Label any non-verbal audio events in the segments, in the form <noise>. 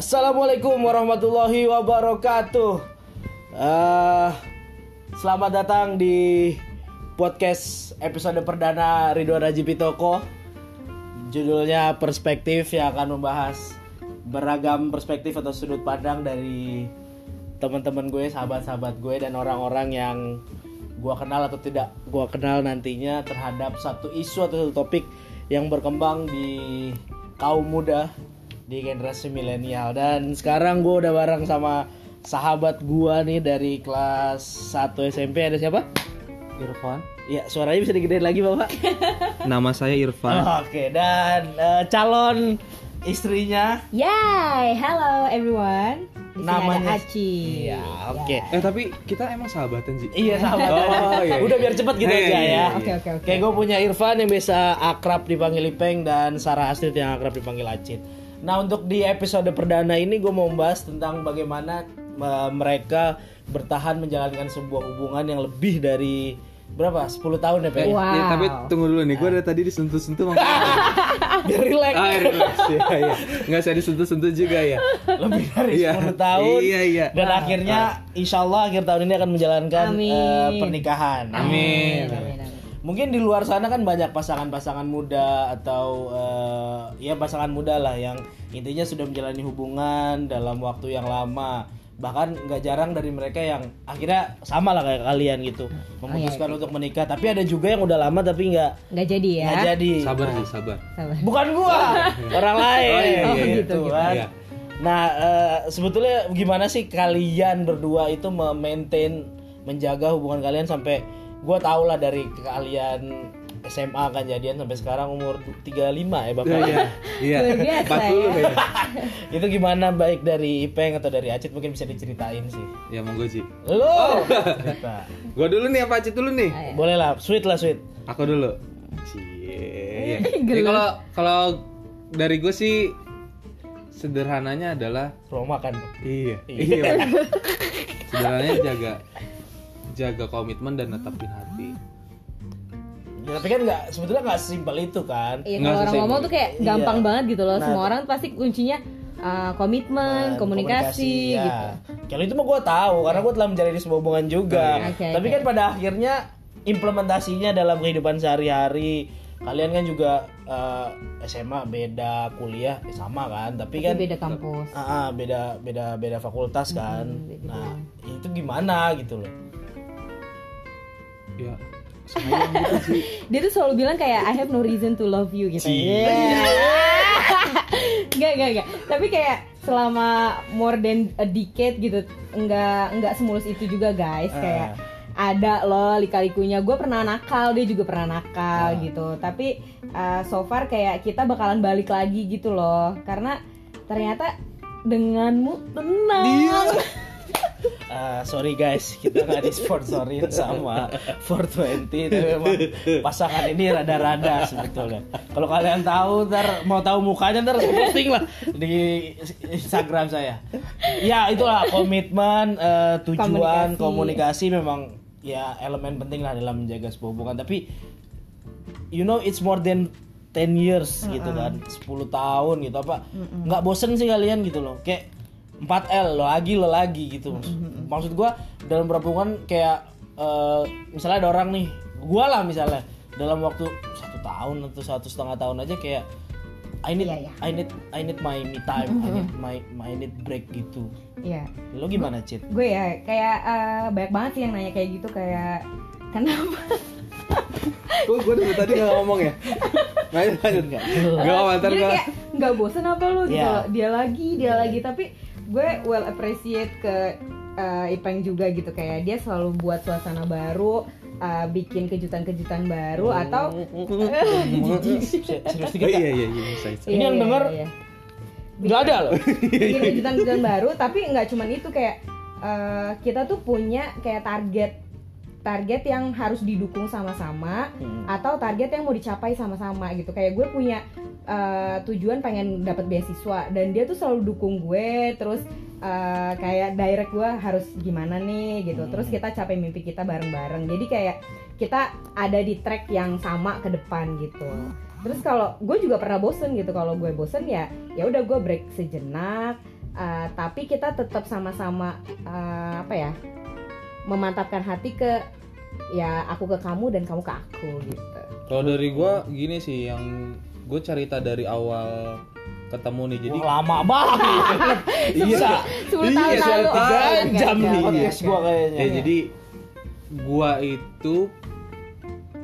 Assalamualaikum warahmatullahi wabarakatuh. Eh, selamat datang di podcast episode perdana Ridwan Haji Pitoko. Judulnya Perspektif yang akan membahas beragam perspektif atau sudut pandang dari teman-teman gue, sahabat-sahabat gue dan orang-orang yang gue kenal atau tidak gue kenal nantinya terhadap satu isu atau satu topik yang berkembang di kaum muda di generasi milenial dan sekarang gue udah bareng sama sahabat gue nih dari kelas 1 SMP ada siapa? Irfan. Ya suaranya bisa digedein lagi bapak. <laughs> Nama saya Irfan. Oke dan eh, calon istrinya Yay, hello everyone. Di namanya ada Aci. Iya oke. Eh tapi kita emang sahabatan sih. Iya sahabat. Oh, iya. Udah biar cepet gitu Iya, aja iya, ya. iya. Oke oke oke. Kayak gue punya Irfan yang biasa akrab dipanggil Ipeng dan Sarah Astrid yang akrab dipanggil Acit. Nah untuk di episode perdana ini gue mau membahas tentang bagaimana eh, mereka bertahan menjalankan sebuah hubungan yang lebih dari berapa? 10 tahun ya Peng? Wow. Ya, tapi tunggu dulu nih, gue dari tadi disentuh-sentuh makanya. <laughs> Biar relax. ah, relax. ya, ya. Nggak saya disentuh-sentuh juga ya. Lebih dari Iya. 10 tahun. Iya, iya. Dan akhirnya insya Allah akhir tahun ini akan menjalankan Amin. eh, pernikahan. Amin. Amin, amin. Mungkin di luar sana kan banyak pasangan-pasangan muda atau eh, ya pasangan muda lah yang intinya sudah menjalani hubungan dalam waktu yang lama. Bahkan nggak jarang dari mereka yang akhirnya sama lah kayak kalian gitu memutuskan untuk menikah. Tapi ada juga yang udah lama tapi nggak Nggak jadi ya. nggak jadi. Sabar sih, sabar. Sabar. Bukan gua, <laughs> orang lain. Oh, iya, iya, iya. gitu, gitu, gitu. kan. Iya. Nah, eh, sebetulnya gimana sih kalian berdua itu memaintain menjaga hubungan kalian sampai gua tau lah dari kalian SMA kan jadian sampai sekarang umur 35 ya Bapak. Iya, iya. <laughs> Luar biasa 40 ya. <laughs> itu gimana baik dari Ipeng atau dari Acit mungkin bisa diceritain sih. Ya monggo sih. Lu Oh. cerita. <laughs> Gue dulu nih apa Acit dulu nih? Boleh lah, sweet lah sweet. Aku dulu. Cie. Ya kalau kalau dari gue sih sederhananya adalah Roma kan. iya. Iya. Iya. Sederhananya jaga jaga komitmen dan netapin hati. Ya, tapi kan nggak sebetulnya nggak simpel itu kan. Iya, kalau orang ngomong tuh kayak Iya. gampang banget gitu loh. Nah, Semua orang pasti kuncinya uh, komitmen, Dan komunikasi, ya. gitu. Kalau itu mah gue tahu karena gue telah menjalani sebuah hubungan juga. Oke, Tapi oke. kan pada akhirnya implementasinya dalam kehidupan sehari-hari kalian kan juga eh, SMA beda kuliah eh, sama kan tapi kan Tapi beda kampus. ah, ah, beda beda beda fakultas kan beda nah itu gimana gitu loh Ya. Sayang gitu sih. <laughs> Dia tuh selalu bilang kayak I have no reason to love you gitu. Iya. <laughs> Enggak, enggak, enggak. Tapi kayak selama more than a decade gitu, enggak enggak semulus itu juga guys. Ah. Kayak ada loh lika-likunya. Gue pernah nakal, dia juga pernah nakal Ah. gitu. Tapi uh, so far kayak kita bakalan balik lagi gitu loh. Karena ternyata denganmu tenang. <laughs> Ah, sorry guys, kita nggak disponsorin sama 420 tapi memang pasangan ini rada-rada sebetulnya. Kalau kalian tahu, ntar mau tahu mukanya ntar posting lah di Instagram saya. Ya itulah komitmen, eh, tujuan, komunikasi. Komunikasi. memang ya elemen penting lah dalam menjaga sebuah hubungan. Tapi you know it's more than 10 years gitu kan, 10 tahun gitu apa? Nggak bosen sih kalian gitu loh, kayak 4L lo lagi lo lagi gitu maksud gua dalam berhubungan kayak eh, misalnya ada orang nih gua lah misalnya dalam waktu satu tahun atau satu setengah tahun aja kayak I need Iya, iya. I need I need my me time I need my my I need break gitu Iya. lo gimana cit gue ya kayak eh, banyak banget sih yang nanya kayak gitu kayak kenapa Kok gue dari tadi gak ngomong ya? <laughs> Lanjut, lanjut. Enggak. Gak apa ntar gue nggak bosen apa lu gitu Iya. loh. dia lagi dia lagi tapi gue well appreciate ke eh, Ipeng juga gitu kayak dia selalu buat suasana baru eh, bikin kejutan-kejutan baru atau <laughs> <laughs> Se- serius Oh dikit iya ya? iya iya bisa, bisa. Ini yang denger iya. nggak ada loh bikin kejutan-kejutan baru tapi nggak cuman itu kayak eh, kita tuh punya kayak target target yang harus didukung sama-sama Hmm. atau target yang mau dicapai sama-sama gitu. Kayak gue punya eh, tujuan pengen dapat beasiswa dan dia tuh selalu dukung gue terus eh, kayak direct gue harus gimana nih gitu. Terus kita capai mimpi kita bareng-bareng. Jadi kayak kita ada di track yang sama ke depan gitu. Terus kalau gue juga pernah bosen gitu. Kalau gue bosen ya ya udah gue break sejenak Uh, tapi kita tetap sama-sama uh, apa ya memantapkan hati ke ya aku ke kamu dan kamu ke aku gitu Kalau dari gua gini sih yang gue cerita dari awal ketemu nih jadi Wah, lama banget. <laughs> Iya. 10 tahun Iya, lalu jam nih podcast oke. gua kayaknya. ya jadi gua itu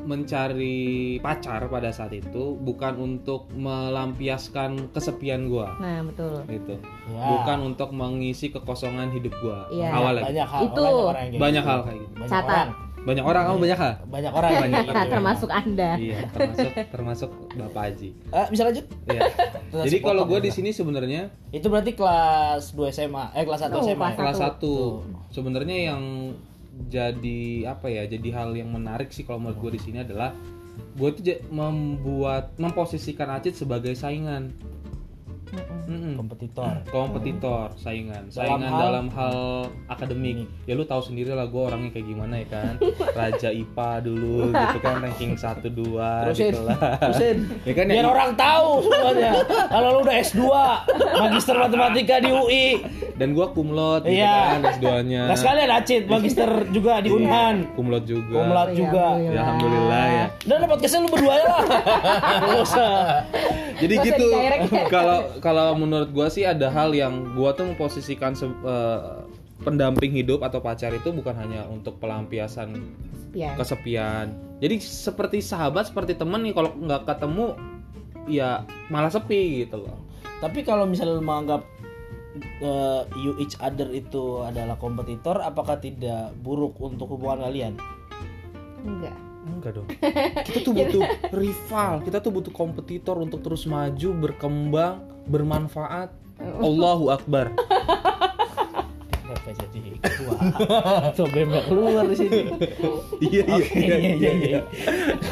mencari pacar pada saat itu bukan untuk melampiaskan kesepian gua nah betul gitu Ya. bukan untuk mengisi kekosongan hidup gua Iya. awalnya banyak hal Itu. banyak orang yang kayak banyak gitu. hal kayak gitu Banyak Catat. orang. banyak orang kamu banyak hal banyak orang yang kayak gitu. termasuk anda iya termasuk termasuk bapak Haji Eh, bisa lanjut Iya. jadi kalau gue di sini sebenarnya itu berarti kelas 2 SMA eh kelas 1 Oh, SMA kelas kelas Satu. 1 sebenarnya yang jadi apa ya jadi hal yang menarik sih kalau menurut gue di sini adalah gue tuh membuat memposisikan Acit sebagai saingan Mm-mm. Mm-mm. kompetitor. Kompetitor saingan. Dalam saingan hal- dalam hal akademik. Ya lu tahu sendiri lah gue orangnya kayak gimana ya kan. Raja IPA dulu gitu kan ranking 1 2 terusin. gitu lah. Terusin. Ya kan biar ya, orang tahu semuanya. Kalau lu udah S2 magister matematika di UI dan gue kumlot gitu Iya. kan S2-nya nah sekalian Acit magister juga di Unhan. Kumlot juga. Kumlat Iya, juga. ya alhamdulillah. Ya. Dan podcastnya lu berdua ya lah. <laughs> Jadi gitu ya. kalau kalau menurut gua sih ada hal yang gua tuh memposisikan se- eh, pendamping hidup atau pacar itu bukan hanya untuk pelampiasan ya kesepian. Jadi seperti sahabat seperti teman nih kalau nggak ketemu ya malah sepi gitu loh. Tapi kalau misalnya lu menganggap uh, you each other itu adalah kompetitor, apakah tidak buruk untuk hubungan kalian? enggak. Enggak dong. Kita tuh butuh rival kita tuh butuh kompetitor untuk terus maju berkembang bermanfaat. <laughs> Allahu Akbar <laughs> Kenapa jadi ketua? <laughs> Bembak keluar di sini. iya Oke, iya, iya, iya.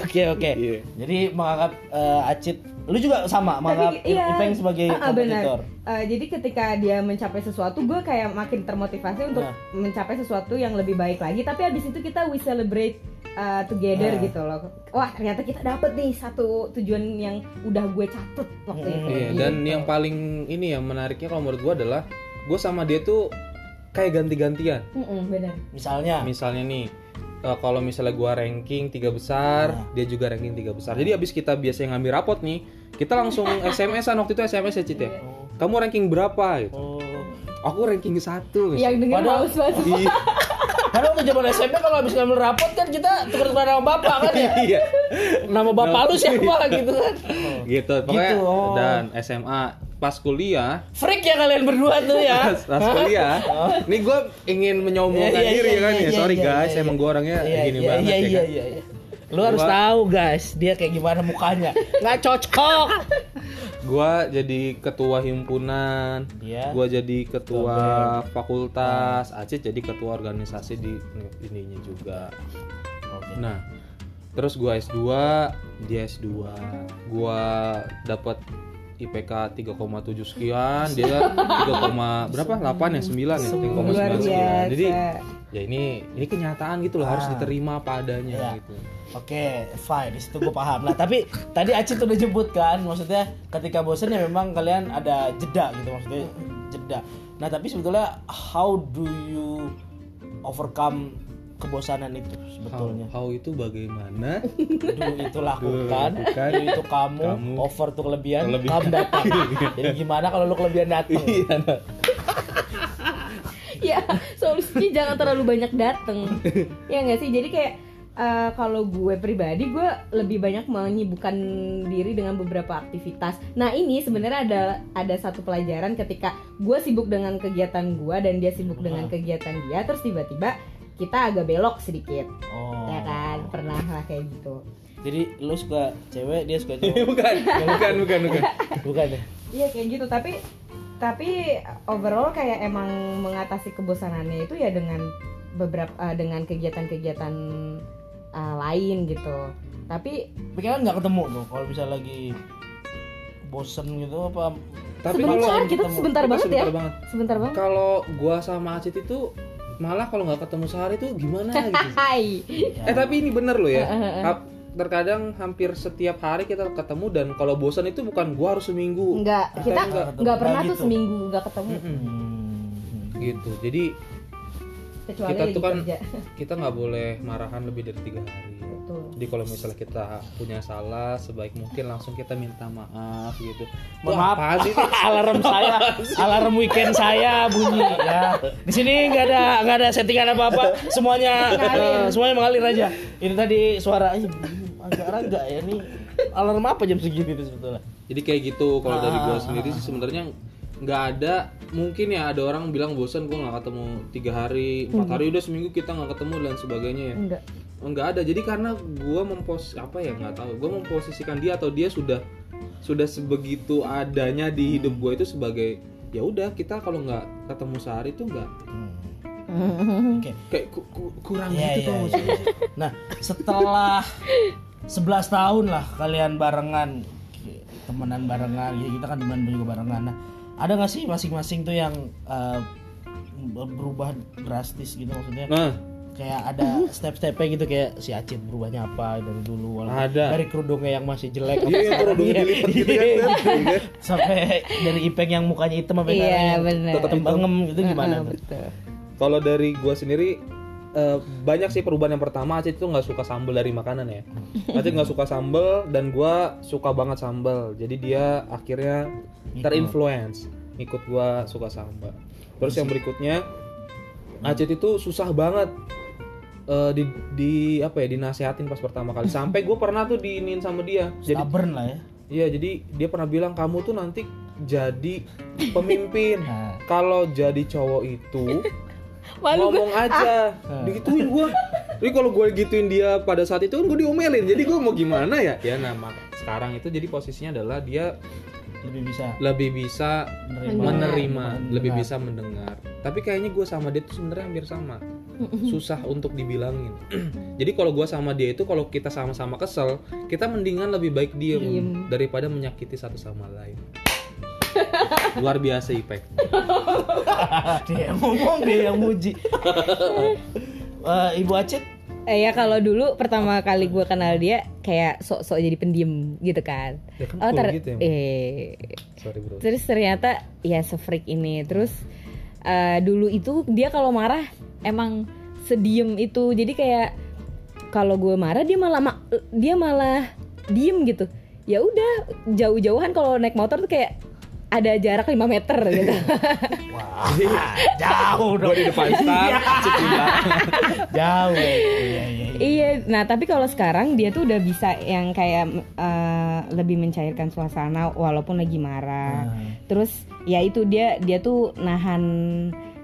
Oke, oke. Iya. Jadi menganggap uh, Acit, lu juga sama menganggap Tapi, iya. Ipeng sebagai Ah, ah, benar. kompetitor. Eh, jadi ketika dia mencapai sesuatu, gue kayak makin termotivasi untuk Nah. mencapai sesuatu yang lebih baik lagi. Tapi abis itu kita we celebrate uh, together Nah. gitu loh. Wah ternyata kita dapet nih satu tujuan yang udah gue catet waktu Hmm, itu. Iya, Gitu. dan yang paling ini ya menariknya kalau menurut gua adalah gue sama dia tuh kayak ganti-gantian. Mm-mm, benar. Misalnya, Misalnya nih, eh, kalau misalnya gua ranking tiga besar, Nah. dia juga ranking tiga besar. Jadi abis kita biasa ngambil rapot nih, kita langsung <laughs> SMS-an waktu itu SMS ya Cit ya. Kamu ranking berapa? Gitu. oh, Aku ranking satu. Yang denger Padahal- males banget. Iya. <laughs> karena waktu zaman SMP kalau habis ngambil rapot kan kita tukar-tukar nama bapak kan ya. Iya. Nama bapak lu siapa gitu kan. Gitu. Pokoknya Gitu, oh. dan SMA pas kuliah. Freak ya kalian berdua tuh ya. pas, pas kuliah. <laughs> Nih gue ingin menyombongkan Iya, iya, diri iya, kan iya, ya. iya, sorry iya, guys iya, emang gue orangnya Iya, gini iya, banget iya, ya iya, kan. iya, iya. Lu harus Gua- tahu guys, dia kayak gimana mukanya. Nggak cocok. <laughs> gue jadi ketua himpunan. Dia gue jadi ketua Ketua fakultas. Acit jadi ketua organisasi di ininya juga. Oke. nah terus gue S2 dia S2 gue dapat IPK 3,7 sekian dia 3, berapa 8 ya 9 ya 3,9 Luar sekian biasa. jadi ya ini ini kenyataan gitu loh harus Ah. diterima apa adanya Iya. gitu Oke, fine. Di situ gue paham. Nah, tapi tadi Acit udah jemput kan, maksudnya ketika bosan ya memang kalian ada jeda gitu maksudnya jeda. Nah, tapi sebetulnya how do you overcome kebosanan itu sebetulnya? how itu bagaimana Do itu lakukan, Do lakukan. do itu kamu, Kamu. over tuh kelebihan, Kelebihan. kamu datang. <laughs> Jadi gimana kalau lu kelebihan datang? Iya, nah. <laughs> ya solusinya jangan terlalu banyak dateng ya nggak sih jadi kayak eh, kalau gue pribadi gue lebih banyak menyibukkan diri dengan beberapa aktivitas nah ini sebenarnya ada ada satu pelajaran ketika gue sibuk dengan kegiatan gue dan dia sibuk dengan kegiatan dia terus tiba-tiba kita agak belok sedikit Oh. ya kan pernah lah kayak gitu Jadi lu suka cewek, dia suka <laughs> cowok. bukan bukan bukan bukan <laughs> Bukan ya? Iya kayak gitu tapi tapi overall kayak emang mengatasi kebosanannya itu ya dengan beberapa eh, dengan kegiatan-kegiatan eh, lain gitu. Tapi Tapi kan nggak ketemu tuh kalau bisa lagi bosen gitu apa tapi sebentar kalau kita tuh ketemu, sebentar kita banget ya. sebentar banget. Sebentar banget. kalau gua sama Acit itu malah kalau nggak ketemu sehari tuh gimana gitu <laughs> Hai. eh tapi ini bener loh ya Ap- terkadang hampir setiap hari kita ketemu dan kalau bosan itu bukan gua harus seminggu Enggak, kita enggak. enggak pernah tuh gitu. seminggu enggak ketemu Hmm. gitu jadi kecuali kita tuh kan kerja. kita nggak boleh marahan lebih dari tiga hari. Jadi kalau misalnya kita punya salah sebaik mungkin langsung kita minta maaf gitu Mohon maaf, sih <laughs> alarm saya, <laughs> alarm weekend saya bunyi ya. Di sini nggak ada nggak ada settingan apa apa, semuanya eh, semuanya mengalir aja. Ini tadi suara "Ih, agak raga ya nih. Alarm apa jam segini tuh sebetulnya? jadi kayak gitu kalau dari gua Ah. sendiri sih sebenarnya nggak ada mungkin ya ada orang bilang bosan gua nggak ketemu tiga hari empat hari udah seminggu kita nggak ketemu dan sebagainya ya Enggak. Nggak ada jadi karena gua mempos apa ya nggak tahu gua memposisikan dia atau dia sudah sudah sebegitu adanya di hidup gua itu sebagai ya udah kita kalau nggak ketemu sehari itu nggak Oke. kayak ku- ku- kurang Iya, gitu iya. gak sih? Nah, setelah 11 tahun lah kalian barengan temenan barengan, ya kita kan temenan juga barengan. Nah, ada nggak sih masing-masing tuh yang eh, berubah drastis gitu maksudnya? nah kayak ada step-stepnya gitu kayak si Acit berubahnya apa dari dulu Ada. dari kerudungnya yang masih jelek. Iya, yang kerudungnya Iya, dilipat gitu kan, iya. kan? sampai dari Ipeng yang mukanya hitam sampai Iya, tetap bangem itu gimana? Tuh? Kalau dari gua sendiri eh, banyak sih perubahan yang pertama Acit itu nggak suka sambal dari makanan ya. Acit nggak suka sambal dan gua suka banget sambal jadi dia akhirnya terinfluence ikut gua suka sambal terus yang berikutnya Acit itu susah banget eh, di, di apa ya dinasehatin pas pertama kali sampai gue pernah tuh diinin sama dia jadi stubborn lah ya Iya, jadi dia pernah bilang kamu tuh nanti jadi pemimpin. <laughs> Nah. Kalau jadi cowok itu <laughs> Malu gue. ngomong aja, Ah. <laughs> digituin gua. Jadi kalau gue gituin dia pada saat itu kan gue diomelin. Jadi gue mau gimana ya? Ya nama sekarang itu jadi posisinya adalah dia lebih bisa lebih bisa menerima, menerima, lebih mendengar. bisa mendengar. Tapi kayaknya gue sama dia tuh sebenarnya hampir sama. Susah untuk dibilangin. <clears throat> Jadi kalau gue sama dia itu kalau kita sama-sama kesel, kita mendingan lebih baik diem, Diem. daripada menyakiti satu sama lain. <laughs> Luar biasa Ipek. <laughs> dia yang ngomong dia yang muji <laughs> Eh, Ibu Acit Eh ya kalau dulu pertama kali gue kenal dia kayak sok-sok jadi pendiam gitu kan. Ya kan oh ter- gitu ya, eh Sorry bro. terus ternyata ya se-freak ini. Terus eh, dulu itu dia kalau marah emang sediem itu. Jadi kayak kalau gue marah dia malah ma- dia malah diem gitu. Ya udah jauh-jauhan kalau naik motor tuh kayak ada jarak 5 meter gitu. <laughs> wah jauh dong Gue di depan start, belakang. jauh iya iya iya Iya, nah tapi kalau sekarang dia tuh udah bisa yang kayak eh, lebih mencairkan suasana walaupun lagi marah. Nah. Terus ya itu dia dia tuh nahan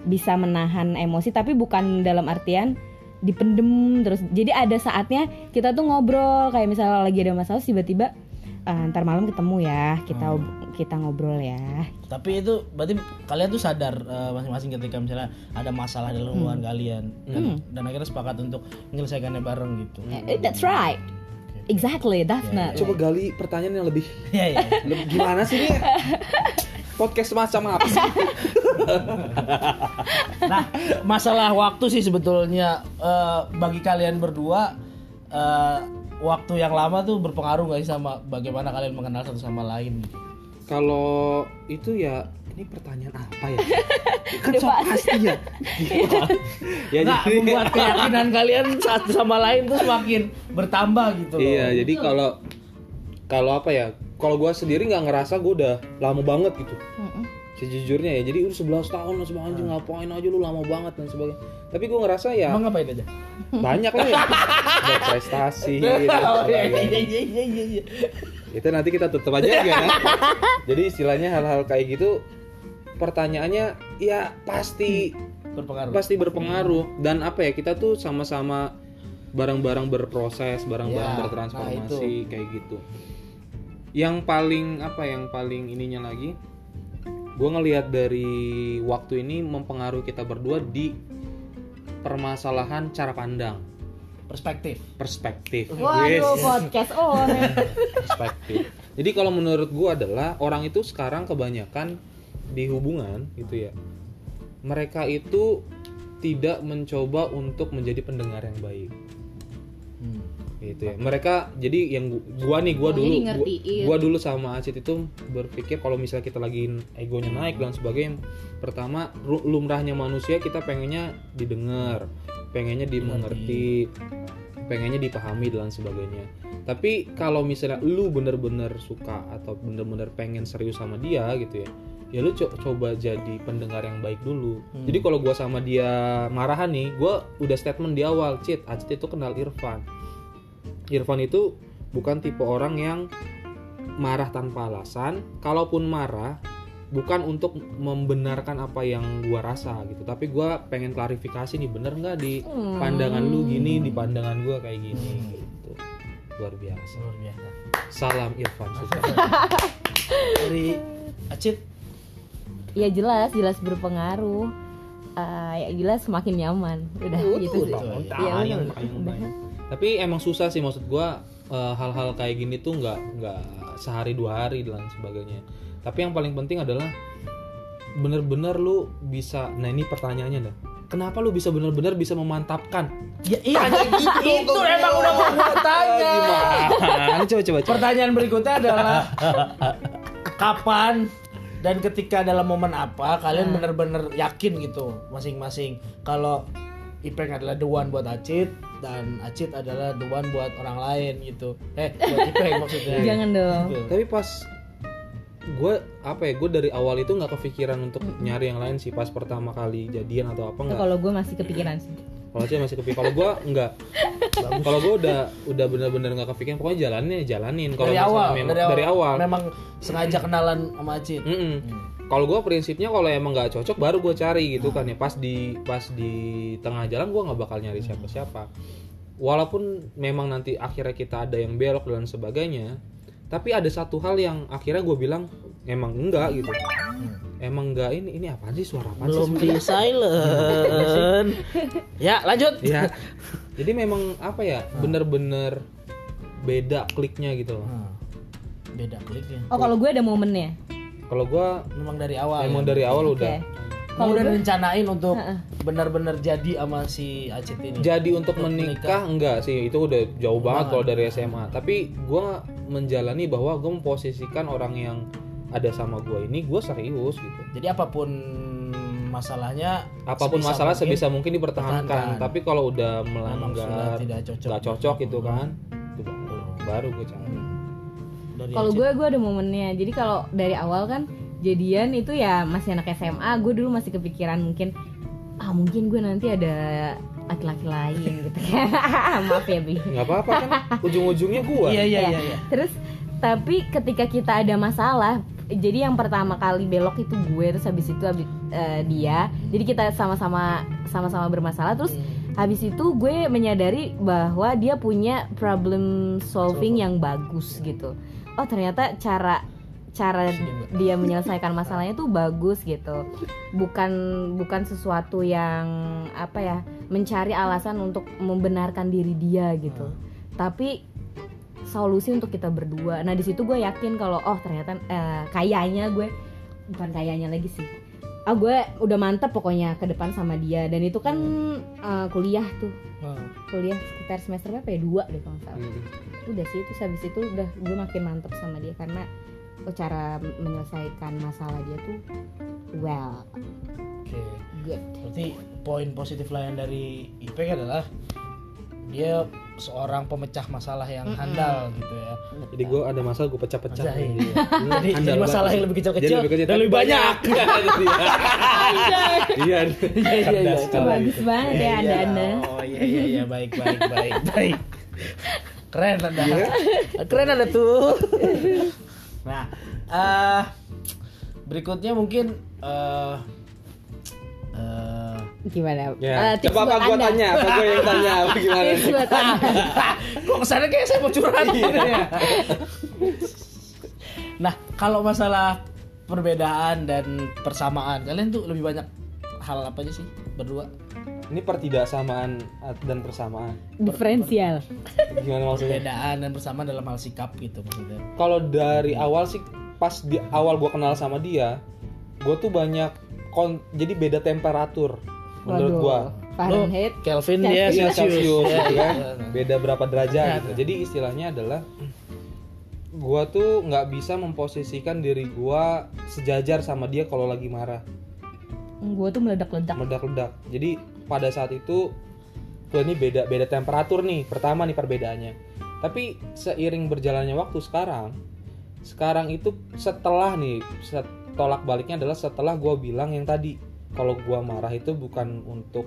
bisa menahan emosi tapi bukan dalam artian dipendem terus. Jadi ada saatnya kita tuh ngobrol kayak misalnya lagi ada masalah tiba-tiba "Eh, ntar malam ketemu ya kita kita ngobrol ya. Tapi itu berarti kalian tuh sadar eh, masing-masing ketika misalnya ada masalah dalam hubungan kalian dan, dan akhirnya sepakat untuk menyelesaikannya bareng gitu. Eh, That's right. Exactly, definitely. Coba gali pertanyaan yang lebih, Iya <laughs> iya. lebih gimana sih ini? Podcast semacam apa sih? <laughs> Nah, masalah waktu sih sebetulnya eh, bagi kalian berdua eh, waktu yang lama tuh berpengaruh nggak sih sama bagaimana kalian mengenal satu sama lain? Kalau itu ya ini pertanyaan apa ya? <laughs> Kan so pasti ya. <laughs> ya Nggak, jadi membuat keyakinan <laughs> kalian satu sama lain tuh semakin bertambah gitu loh. Iya, jadi kalau kalau apa ya? Kalau gua sendiri nggak ngerasa gua udah lama banget gitu. Sejujurnya ya, jadi udah 11 tahun lah anjing ngapain aja lu lama banget dan sebagainya. Tapi gua ngerasa ya Emang ngapain aja? banyak lah ya. Buat prestasi dan <laughs> Oh, iya, sebagainya. iya, iya, iya, iya, iya. Itu nanti kita tutup aja ya. jadi istilahnya hal-hal kayak gitu pertanyaannya ya pasti Berpengaruh. pasti berpengaruh dan apa ya kita tuh sama-sama bareng-bareng berproses bareng-bareng Ya, bertransformasi kayak gitu yang paling apa yang paling ininya lagi gue ngelihat dari waktu ini mempengaruhi kita berdua di permasalahan cara pandang Perspektif. perspektif Waduh, Yes, podcast on. <laughs> perspektif jadi kalau menurut gue adalah orang itu sekarang kebanyakan di hubungan gitu ya mereka itu tidak mencoba untuk menjadi pendengar yang baik. Gitu ya. Mereka jadi yang gu- gua nih gua Oh, dulu gua, gua dulu sama Acit itu berpikir kalau misalnya kita lagi egonya naik dan sebagainya pertama lumrahnya manusia kita pengennya didengar pengennya dimengerti. pengennya dipahami dan sebagainya. Tapi kalau misalnya lu bener-bener suka atau bener-bener pengen serius sama dia gitu ya ya lu co- coba jadi pendengar yang baik dulu. Jadi kalau gua sama dia marahan nih gua udah statement di awal Cit Acit itu kenal Irfan Irfan itu bukan tipe orang yang marah tanpa alasan. Kalaupun marah bukan untuk membenarkan apa yang gua rasa gitu. Tapi gua pengen klarifikasi nih bener nggak di pandangan lu gini di pandangan gua kayak gini gitu. Luar biasa. Luar biasa. Salam Irfan. <laughs> Dari Acit? Ya jelas jelas berpengaruh Eh, ya jelas semakin nyaman. Udah gitu sih. Tayang, tayang. tapi emang susah sih maksud gua eh, hal-hal kayak gini tuh nggak nggak sehari dua hari dan sebagainya. Tapi yang paling penting adalah bener-bener lu bisa nah ini pertanyaannya dah kenapa lu bisa bener-bener bisa memantapkan? Ya iya <laughs> itu emang udah mau gua tanya. Gimana? Coba coba coba pertanyaan berikutnya adalah kapan <laughs> dan ketika dalam momen apa kalian bener-bener yakin gitu masing-masing. Kalau Ipeng adalah the one buat Acit dan Acit adalah the one buat orang lain gitu. Eh buat Ipeng maksudnya. <laughs> Jangan dong. Gitu. tapi pas gue apa ya gue dari awal itu nggak kepikiran untuk nyari yang lain sih. Pas pertama kali jadian atau apa nggak. Kalau gue masih kepikiran sih kalau saya masih kepikiran kalau gue nggak kalau gue udah udah bener-bener nggak kepikiran pokoknya jalannya jalanin. Kalau dari awal, memang- dari awal dari awal. memang sengaja kenalan sama Acit Mm-mm. Kalau gue prinsipnya kalau emang nggak cocok baru gue cari gitu kan ya. Pas di pas di tengah jalan gue nggak bakal nyari siapa-siapa. Walaupun memang nanti akhirnya kita ada yang belok dan sebagainya, tapi ada satu hal yang akhirnya gue bilang emang enggak gitu. Emang enggak ini ini apa sih suara apa belum sih? di silent ya lanjut ya. Jadi memang apa ya bener-bener beda kliknya gitu loh. Hmm. beda kliknya oh kalau gue ada momennya Kalau gue memang dari awal emang ya? dari awal Oke. udah Kamu udah rencanain untuk benar-benar jadi sama si Acit ini. jadi untuk menikah enggak sih itu udah jauh banget kalau dari SMA tapi gua menjalani bahwa gue memposisikan orang yang ada sama gua ini gue serius gitu Jadi apa pun masalahnya, apa pun sebisa masalah mungkin sebisa mungkin dipertahankan pertahankan. tapi kalau udah melanggar tidak cocok. nggak cocok gitu kan itu baru, baru gue cari Dari Kalau gue gue ada momennya. Jadi kalau dari awal kan jadian itu ya masih anak SMA, gue dulu masih kepikiran mungkin ah mungkin gue nanti ada laki-laki lain gitu kan. <laughs> Maaf ya Bi. nggak apa-apa kan <laughs> ujung-ujungnya gue Iya iya Ya. iya. iya. Terus tapi ketika kita ada masalah, jadi yang pertama kali belok itu gue terus habis itu habis, eh, dia. Jadi kita sama-sama sama-sama bermasalah terus habis itu gue menyadari bahwa dia punya problem solving yang bagus gitu. Oh, ternyata cara cara dia menyelesaikan masalahnya tuh bagus gitu. Bukan bukan sesuatu yang apa ya, mencari alasan untuk membenarkan diri dia gitu. Tapi solusi untuk kita berdua. Nah di situ gue yakin kalau oh ternyata eh, kayaknya gue bukan kayaknya lagi sih. Ah gue udah mantep pokoknya ke depan sama dia dan itu kan eh, kuliah tuh Hmm. kuliah sekitar semester berapa ya dua deh kalau salah. Hmm. Udah sih terus habis itu udah gue makin mantep sama dia karena oh, cara menyelesaikan masalah dia tuh well Oke. good. Berarti poin positif lain dari Ipeng adalah dia seorang pemecah masalah yang handal gitu ya. jadi gue ada masalah gue pecah-pecah Anjay. Jadi, <laughs> Jadi, handal jadi masalah banget. yang lebih kecil-kecil Jadi lebih kecil dan lebih banyak. <laughs> iya Iya iya iya. Bagus banget ya anda anda. Oh iya iya iya baik baik baik <laughs> baik. Keren anda. Keren anda tuh. Nah, eh berikutnya mungkin eh, Gimana? Ya, Eh, tips coba apa buat gue Anda. tanya, apa gue yang tanya, apa gimana? Tips buat Anda. <laughs> kok kesannya kayak saya mau curhat gitu ya. Nah, kalau masalah perbedaan dan persamaan, kalian tuh lebih banyak hal apa aja sih berdua? Ini pertidaksamaan dan persamaan. Diferensial. Gimana maksudnya? Perbedaan dan persamaan dalam hal sikap gitu maksudnya. Kalau dari awal sih, pas di awal gue kenal sama dia, gue tuh banyak kon jadi beda temperatur. Menurut Waduh, gua Fahrenheit. Kelvin Celsius. dia Iya, Celsius. Celsius, Ya, gitu kan. iya. beda berapa derajat Iya. gitu. Jadi istilahnya adalah gua tuh nggak bisa memposisikan diri gua sejajar sama dia kalau lagi marah, Gue tuh meledak-ledak. meledak-ledak. Jadi pada saat itu gua ini beda beda temperatur nih. Pertama nih perbedaannya. Tapi seiring berjalannya waktu sekarang, sekarang itu setelah nih set- tolak baliknya adalah setelah gua bilang yang tadi kalau gua marah itu bukan untuk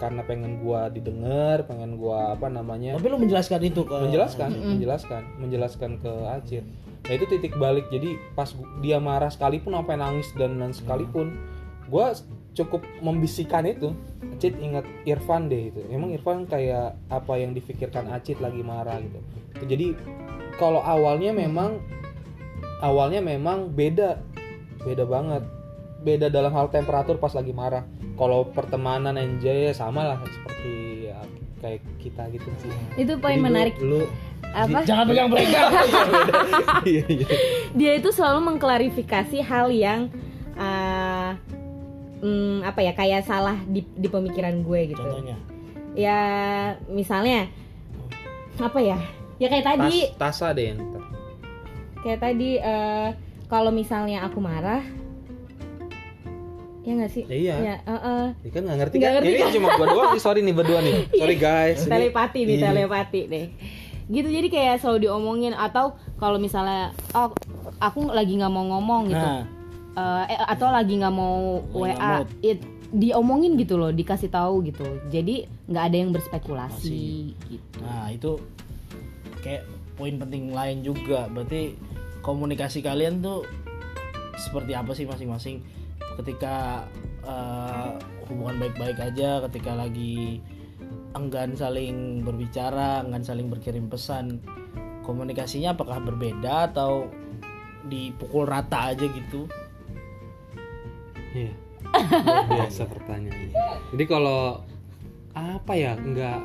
karena pengen gua didengar, pengen gua apa namanya Tapi lu menjelaskan itu ke menjelaskan menjelaskan menjelaskan ke Acit nah itu titik balik. Jadi pas dia marah sekalipun sampai nangis dan dan sekalipun gue cukup membisikkan itu. Acit ingat Irfan deh itu. Emang Irfan kayak apa yang difikirkan Acit lagi marah gitu. Jadi kalau awalnya memang awalnya memang beda beda banget beda dalam hal temperatur pas lagi marah kalau pertemanan enjoy ya sama lah seperti ya, kayak kita gitu sih Itu poin Jadi menarik. lu Apa? Jangan pegang mereka. <laughs> iya iya Dia itu selalu mengklarifikasi hal yang uh, mm, apa ya kayak salah di, di pemikiran gue gitu. Contohnya. Ya misalnya apa ya? Ya kayak tadi, Tas, tasa deh ntar. kayak tadi eh, kalau misalnya aku marah, ya nggak sih? Ya iya. Ya, eh, eh. Ya kan nggak ngerti Nggak kan? ngerti Ini cuma gua doang nih, sorry nih berdua nih. <laughs> Sorry guys. Ini- telepati nih Iya. telepati deh gitu jadi kayak selalu diomongin atau kalau misalnya oh aku lagi nggak mau ngomong gitu Nah, Eh, eh, atau lagi nggak mau Lagi WA it diomongin gitu loh dikasih tahu gitu jadi nggak ada yang berspekulasi gitu nah itu kayak poin penting lain juga. Berarti komunikasi kalian tuh seperti apa sih masing-masing ketika eh, hubungan baik-baik aja, ketika lagi enggan saling berbicara, enggan saling berkirim pesan, komunikasinya apakah berbeda atau dipukul rata aja gitu? Iya. <laughs> Biasa pertanyaannya. Jadi kalau apa ya nggak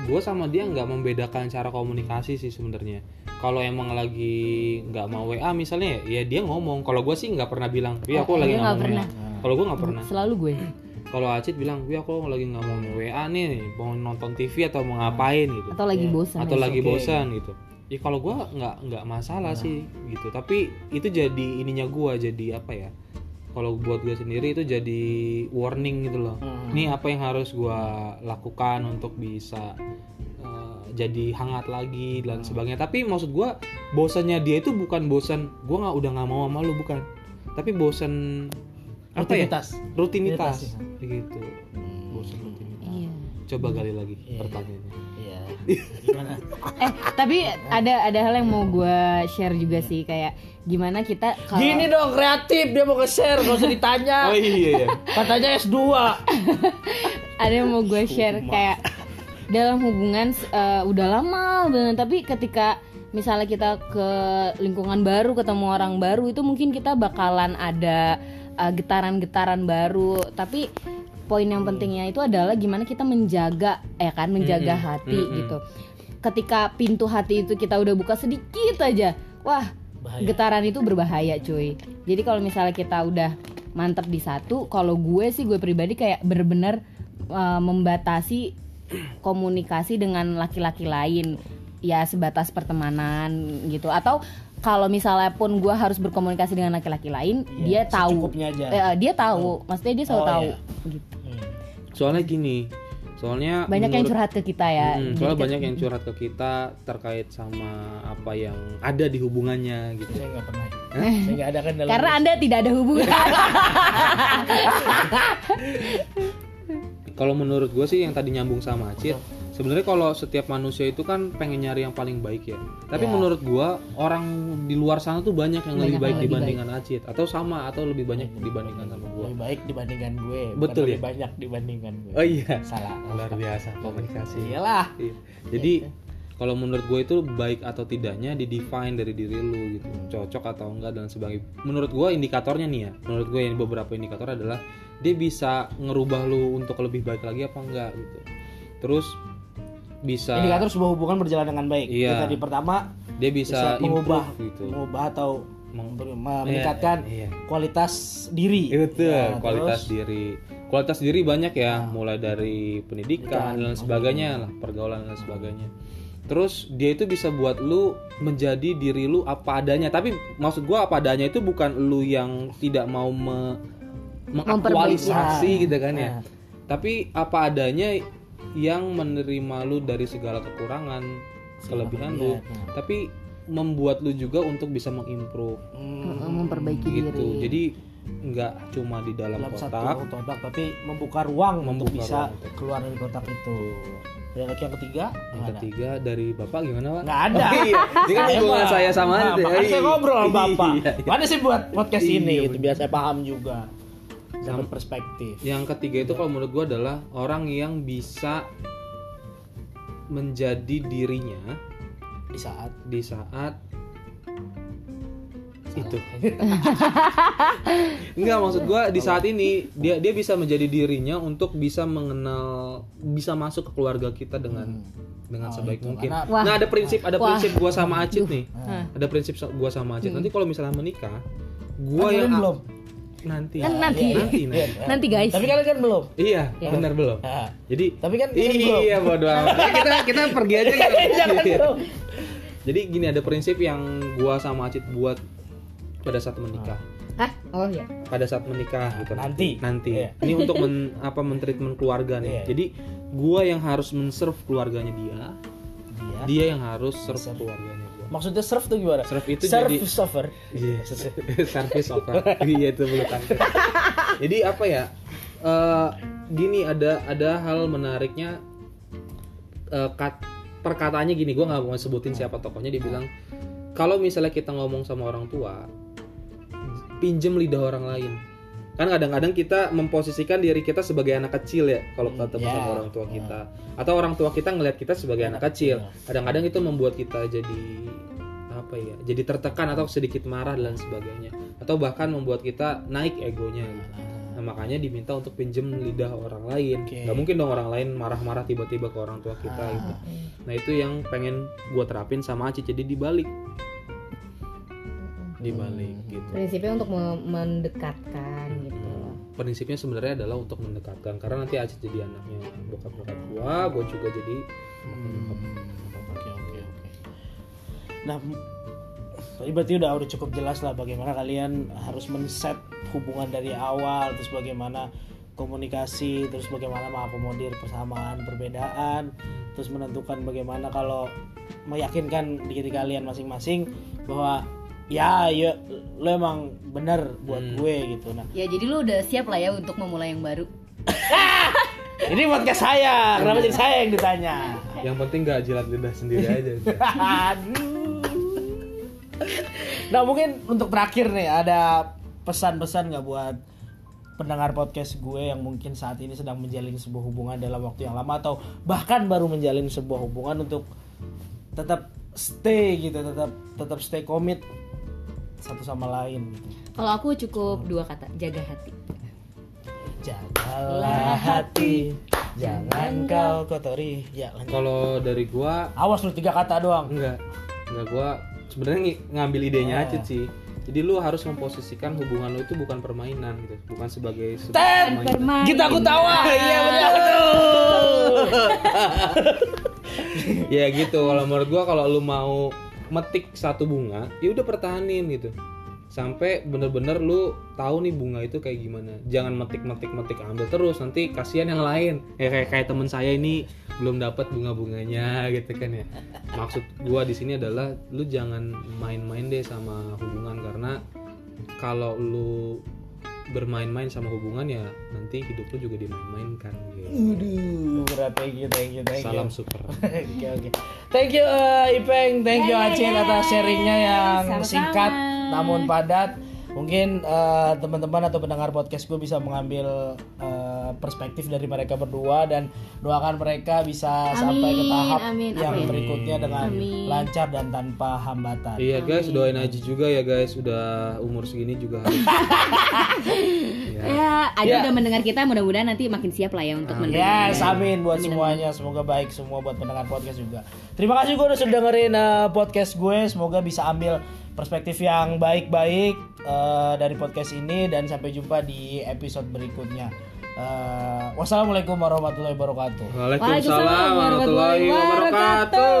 gue sama dia nggak membedakan cara komunikasi sih sebenarnya. Kalau emang lagi nggak mau WA misalnya ya dia ngomong. Kalau gue sih nggak pernah bilang, "Wi aku Oh, lagi nggak pernah. WA." Kalau gue nggak pernah. selalu gue Kalau Acit bilang, "Wi aku lagi nggak mau WA nih, mau nonton TV atau mau ngapain gitu." atau lagi Iya. bosan atau ya. lagi oke. bosan gitu ya kalau gua nggak nggak masalah sih gitu tapi itu jadi ininya gua jadi apa ya kalau buat gue sendiri itu jadi warning gitu loh Hmm. ini apa yang harus gua lakukan untuk bisa eh, jadi hangat lagi dan sebagainya tapi maksud gua bosannya dia itu bukan bosan gua nggak udah nggak mau sama lu bukan tapi bosan apa ya Rutinitas. rutinitas Rutinitas, gitu bosan rutinitas Iya. coba gali lagi Iya. pertanyaannya Iya. Gimana? <laughs> eh tapi ada ada hal yang mau gue share juga sih kayak gimana kita kalau Gini dong kreatif dia mau nge-share gak usah ditanya. <laughs> oh iya iya. Katanya S2. <laughs> ada yang mau gue share kayak dalam hubungan eh, udah lama banget. Tapi ketika misalnya kita ke lingkungan baru ketemu orang baru itu mungkin kita bakalan ada eh, getaran-getaran baru. Tapi poin yang pentingnya itu adalah gimana kita menjaga ya kan menjaga Mm-mm. hati Mm-mm. gitu ketika pintu hati itu kita udah buka sedikit aja wah Bahaya. getaran itu berbahaya cuy jadi kalau misalnya kita udah mantep di satu kalau gue sih gue pribadi kayak bener-bener uh, membatasi komunikasi dengan laki-laki lain ya sebatas pertemanan gitu atau kalau misalnya pun gue harus berkomunikasi dengan laki-laki lain Iya, dia tahu aja. Eh, dia tahu maksudnya dia selalu Oh, tahu iya. gitu Hmm. Soalnya gini soalnya banyak yang menurut- curhat ke kita ya Mm, Jadi soalnya banyak yang curhat ke kita terkait sama apa yang ada di hubungannya gitu. Saya nggak pernah. Saya nggak ada kan dalam. karena anda tidak ada hubungan. <laughs> Kalau menurut gue sih yang tadi nyambung sama Acit sebenarnya kalau setiap manusia itu kan pengen nyari yang paling baik ya tapi Ya. menurut gue orang di luar sana tuh banyak yang lebih Banyak baik yang lebih dibandingkan Acit atau sama atau lebih banyak dibandingkan sama gue lebih baik dibandingkan gue. Betul lebih ya? banyak dibandingkan gue. oh iya Salah. luar biasa komunikasi Iyalah. Iya. Jadi kalau menurut gue itu baik atau tidaknya di define dari diri lu gitu, cocok atau enggak dan sebagainya. Menurut gue indikatornya nih ya, menurut gue yang beberapa indikator adalah dia bisa ngerubah lu untuk lebih baik lagi apa enggak gitu. Terus bisa Indikator sebuah hubungan berjalan dengan baik. Iya. Itu Tadi pertama dia bisa, bisa mengubah, improve gitu. mengubah atau Meng- ber- meningkatkan Iya, iya. kualitas diri. Iya, betul, Ya, kualitas terus diri. kualitas diri banyak ya mulai dari pendidikan dan sebagainya lah pergaulan dan sebagainya terus dia itu bisa buat lu menjadi diri lu apa adanya tapi maksud gua apa adanya itu bukan lu yang tidak mau me- mengaktualisasi gitu kan ya tapi apa adanya yang menerima lu dari segala kekurangan kelebihan lu. Tapi membuat lu juga untuk bisa mengimprove. Memperbaiki gitu. diri. Jadi nggak cuma di dalam dalam kotak. satu kotak tapi membuka ruang untuk Membuka bisa ruang untuk- keluar dari kotak itu. Dan lagi yang ketiga yang gimana? ketiga dari bapak gimana pak? Nggak ada. Oh, iya. Ini kan hubungan saya sama nah, makanya saya Iya. ngobrol sama bapak. Iya, iya. mana sih buat podcast Iya, ini? itu bener. biar saya paham juga dapat perspektif yang ketiga itu kalau menurut gua adalah orang yang bisa menjadi dirinya di saat di saat itu <laughs> Enggak maksud gua di saat ini dia dia bisa menjadi dirinya untuk bisa mengenal bisa masuk ke keluarga kita dengan dengan sebaik mungkin. Karena- Wah. Nah, ada prinsip ada Wah. prinsip gua sama Acit nih. Ada prinsip gua sama Acit. Nanti kalau misalnya menikah, gua Kan yang belum nanti. Kan nanti. nanti nanti. nanti guys tapi kalian kan belum Iya, benar belum. Nah, Jadi Tapi kan iya <laughs> bodo amat. Ya, <laughs> kita kita pergi aja kan. <laughs> Jangan dong. Jadi gini ada prinsip yang gua sama Acit buat pada saat menikah. Hah? Oh iya. pada saat menikah gitu Nanti. nanti Iya. ini untuk men, apa mentreatment keluarga nih Iya. jadi gua yang harus men-serve keluarganya dia Dia. dia yang harus serve keluarganya Maksudnya serve tuh gimana? Serve itu serve jadi- server. iya. <laughs> Service over <laughs> iya itu belum <laughs> jadi apa ya? Eh, gini ada ada hal menariknya eh, kat- perkataannya gini gua nggak mau sebutin siapa tokohnya dia bilang kalau misalnya kita ngomong sama orang tua pinjem lidah orang lain kan kadang-kadang kita memposisikan diri kita sebagai anak kecil ya kalau ketemu Ya. sama orang tua kita atau orang tua kita ngelihat kita sebagai anak kecil kadang-kadang itu membuat kita jadi apa ya jadi tertekan atau sedikit marah dan sebagainya atau bahkan membuat kita naik egonya gitu. Nah, makanya diminta untuk pinjem lidah orang lain. Oke. Nggak mungkin dong orang lain marah-marah tiba-tiba ke orang tua kita gitu. Nah, itu yang pengen gua terapin sama Aci jadi dibalik. Dibalik gitu. Prinsipnya untuk me- mendekatkan gitu. Prinsipnya sebenarnya adalah untuk mendekatkan. Karena nanti Aci jadi anaknya bokap-bokap gua, gua juga jadi Hmm, Oke oke oke. Nah, berarti udah udah cukup jelas lah bagaimana kalian harus men-set hubungan dari awal, terus bagaimana komunikasi, terus bagaimana mengakomodir persamaan, perbedaan, terus menentukan bagaimana kalau meyakinkan diri kalian masing-masing bahwa ya ya lo emang bener buat gue gitu. Nah, ya jadi lu udah siap lah ya untuk memulai yang baru <laughs> ini podcast saya, kenapa jadi saya yang ditanya? <laughs> yang penting nggak jilat lidah sendiri <laughs> aja. Aduh. Nah mungkin untuk terakhir nih ada pesan-pesan nggak buat pendengar podcast gue yang mungkin saat ini sedang menjalin sebuah hubungan dalam waktu yang lama atau bahkan baru menjalin sebuah hubungan untuk tetap stay gitu, tetap tetap stay komit satu sama lain gitu. kalau aku cukup dua kata jaga hati Jagalah hati, jangan kau kotori. Ya lanjut. Kalau dari gua Awas lu tiga kata doang. Enggak, enggak gua sebenarnya ng- ngambil idenya aja sih. Jadi lu harus memposisikan hubungan lu itu bukan permainan gitu, bukan sebagai sebuah Ten, Bermain. kita aku tawa. <laughs> Iya betul. <laughs> <laughs> ya gitu. Kalau menurut gua kalau lu mau metik satu bunga, ya udah pertahanin gitu. Sampai bener-bener lu tahu nih bunga itu kayak gimana. Jangan metik-metik-metik ambil terus nanti kasihan yang lain. Ya kayak kayak temen saya ini belum dapat bunga-bunganya <laughs> gitu kan ya. Maksud gua di sini adalah lu jangan main-main deh sama hubungan karena kalau lu bermain-main sama hubungan ya nanti hidup lu juga dimain-mainkan gitu. Aduh, berat thank you, thank you, thank you. Salam super. <laughs> Oke oke. Thank you uh, Ipeng, thank you Acil atas sharingnya yang Sama-sama. singkat namun padat. Mungkin uh, teman-teman atau pendengar podcast gue bisa mengambil uh, perspektif dari mereka berdua dan doakan mereka bisa sampai ke tahap amin, yang amin. berikutnya dengan Amin. lancar dan tanpa hambatan. Iya guys, doain Aji juga ya guys, udah umur segini juga harus. <laughs> ya. ya Aji Ya. udah mendengar kita mudah-mudahan nanti makin siap lah ya untuk menerima Yes, amin buat semuanya. Semoga baik semua buat pendengar podcast juga. Terima kasih gue udah sudah dengerin uh, podcast gue. Semoga bisa ambil perspektif yang baik-baik uh, dari podcast ini dan sampai jumpa di episode berikutnya. Eh, wassalamualaikum warahmatullahi wabarakatuh. Waalaikumsalam warahmatullahi wabarakatuh.